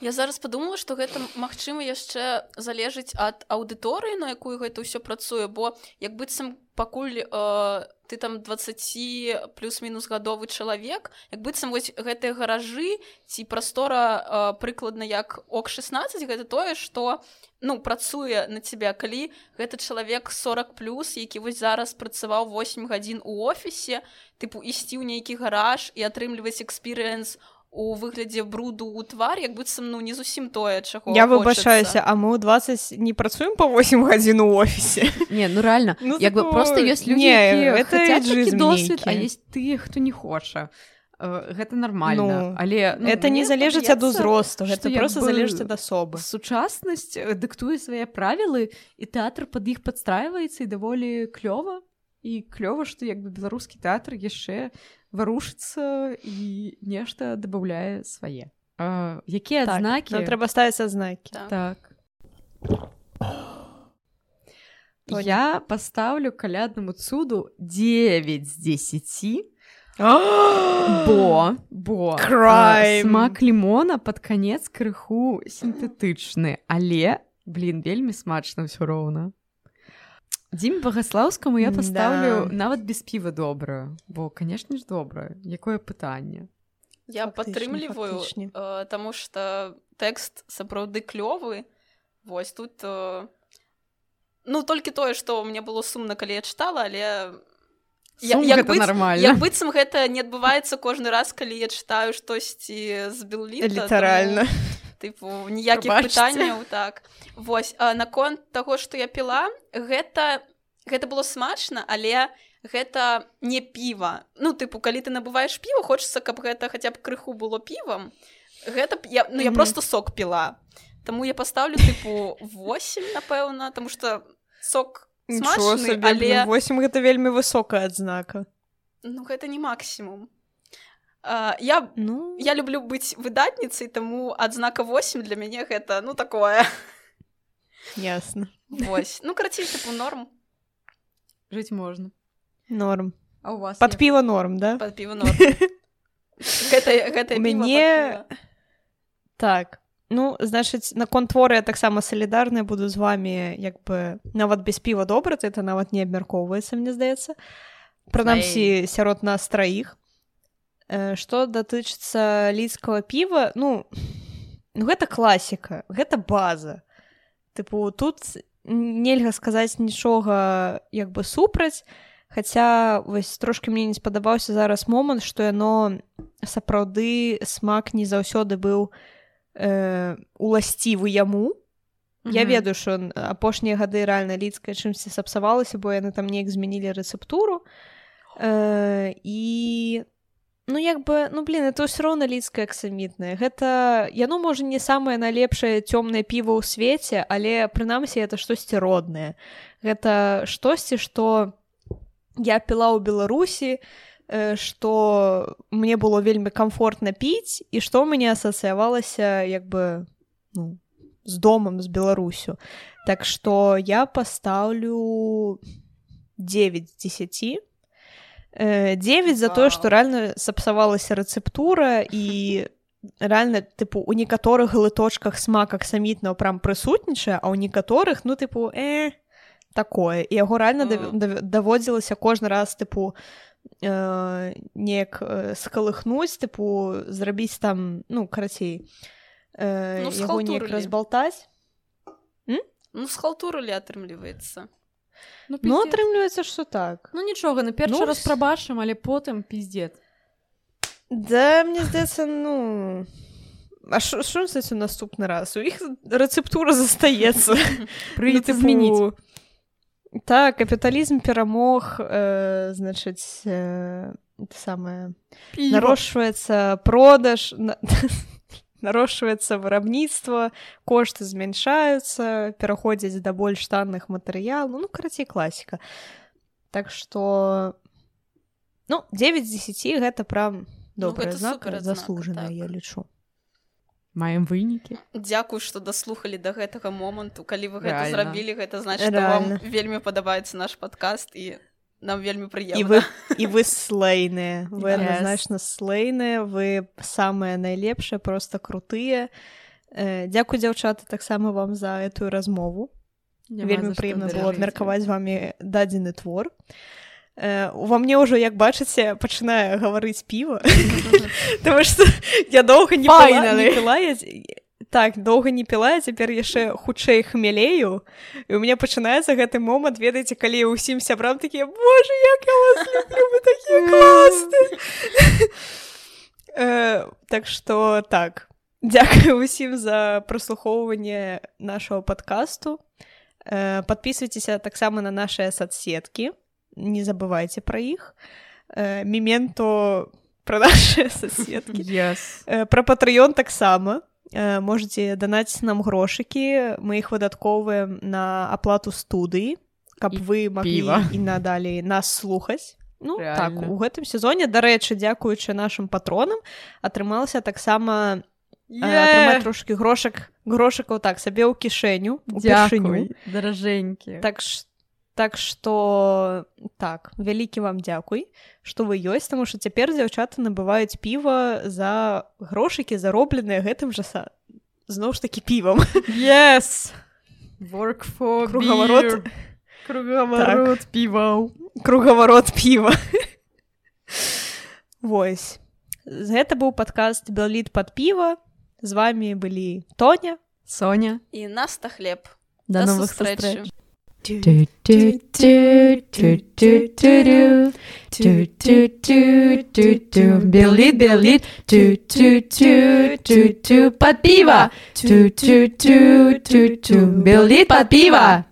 Я зараз падумала што гэта магчыма яшчэ залежыць ад аўдыторыі на якую гэта ўсё працуе бо як быццам пакуль э, ты там 20 плюс-мінус гадовы чалавек як быццам вось гэтыя гаражы ці прастора э, прыкладна як ок 16 гэта тое што ну працуе на тебя калі гэта чалавек 40 плюс які вось зараз працаваў 8 гадзін у офісе тыпу ісці ў нейкі гараж і атрымліваць экспірыенс у выглядзе бруду ў твар як быццам ну не зусім тое чаго я выбачаюся а мы ў 20 не працуем по 8 гадзін у офісе? Не ну реально ну, як бы просто ёсць людзі досвед а есть тыя хто не хоча. Гэта нормально ну, але ну, это не залежыць ад узросту гэта просто залежыць ад асобы. сучаснасць дыктуе свае правілы і тэатр пад іх падстрайваецца і даволі клёва і клёва што як бы беларускі тэатр яшчэ варушыцца і нешта дабаўляе свае якія так, знакі ну, трэба ставіцца знакі так, так. я пастаўлю каляднаму цуду 9 з 10 бо бо. Смак лімона под канец крыху сінтэтычны але блин вельмі смачна ўсё роўна дзім багаслаўскаму я паставлю да. нават без піва добрую. Бо канешне ж добрае якое пытанне я падтрымліваю э, таму что тэкст сапраўды клёвы вось тут э, ну толькі тое што мне было сумна калі я чытала але я, як быць, нормально. быццам гэта не адбываецца кожны раз калі я чытаю штосьці з білі літаральна тыпу ніякіх пытанняў так. Вось наконт таго што я піла гэта гэта было смачна але гэта не піва. Ну тыпу калі ты набываеш піва хочацца каб гэта хаця б крыху было півам гэта я ну я mm -hmm. просто сок піла. Таму я паставлю тыпу 8 напэўна тому что сок смачны, але 8 гэта вельмі высокая адзнака. Ну гэта не максімум я ну. я люблю быць выдатніцай таму адзнака 8 для мяне гэта ну такое. Ясно. Вось ну карацей тыпу норм. Жыць можна норм. А у вас под піва норм да? Под піва норм. Гэта, гэта мяне так Ну значыць наконт творы я таксама салідарная буду з вами як бы нават без піва добра это нават не абмяркоўваецца мне здаецца прынамсі сярод нас траіх што датычыцца лідскага піва ну ну гэта класіка гэта база. Тыпу тут нельга сказаць нічога як бы супраць Хаця вось трошки мне не спадабаўся зараз момант што яно сапраўды смак не заўсёды быў э, уласцівы яму. Я ведаю що апошнія гады рэальна лідская чымсьці сапсавалася бо яны там неяк змянілі рэцэптуру. Э, і ну як бы ну блин это ўсё роўна лідская аксамітная гэта яно можа не самае найлепшае цёмнае піва ў свеце але прынамсі это штосьці роднае гэта штосьці што я піла ў беларусі что мне было вельмі комфортна піць і што ў мяне асацыявалася як бы ну, з домам з беларусю так что я пастаўлю 9 з 10 9 за тое што рэальна сапсавалася рэцэптура і рэальна тыпу у некаторых глыточках смак аксамітна прям прысутнічае а ў некаторых ну тыпу э такое. І яго рэальна mm. даводзілася кожны раз тыпу э, неяк э, скалыхнуць тыпу зрабіць там ну карацей э, ну, яго неяк разбалтаць ну ли атрымліваецца ну, ну атрымліваецца что так. Ну нічога на першы ну, раз прабачым але потым пиздец. Да мне здаецца ну А що у наступны раз? У іх рэцэптура застаецца прыйдзе змяніць так капіталізм перамог э, значыць э, самае нарошваецца продаж на... нарошваецца вырабніцтва кошты змяншаюцца пераходзяць да больш танных матэрыял ну карацей класіка так что ну 9 з 10 гэта прям добрая ну, знака заслужаная так. я лічу маем вынікі дзякуй што даслухалі да гэтага моманту калі вы гэта зрабілі гэта значит вам вельмі падабаецца наш падкаст і нам вельмі прыемна. і вы і вы слейныя. Вы значна слейныя вы самыя найлепшыя просто крутыя. Э, дзякуй дзяўчаты таксама вам за этую размову. Вельмі прыемна было абмеркаваць з вами дадзены твор. Ува мне ўжо як бачыце пачынае гаварыць піва. Таму што я доўга не піла так доўга не піла цяпер яшчэ хутчэй хмелею і у меня пачынаецца гэты момант ведаеце калі ўсім сябрам такія Боже як так што так. Дзякую ўсім за праслухоўванне нашего подкасту подписывайтеся таксама на наши соцсеткі не забывайте про іх. Э, мементо про наши соседки yes. э, про патрыён таксама э, можете данаць нам грошыкі мы іх выдатковаем на аплату студыі каб і вы маглі і надалей нас слухаць ну Реально. так у гэтым сезоне. Дарэчы дзякуючы нашим патронам атрымалася таксама yeah. трошки грошак грошыкаў так сабе ў кішэню даражэнькі так что Так што так вялікі вам дзякуй што вы ёсць таму што цяпер дзяўчаты набываюць піва за грошыкі заробленыя гэтым жа са зноў ж такі півам. Yes! Кругаварот кругаварот так. піваў кругаварот піва Вось. Гэта быў падкаст белліт под піва з вами былі тоня. Соня. І наста хлеб. Да новых стрэч do do do do do do do do do do do do Billy Billy do do do do do Papiva do do do do do Billy Papiva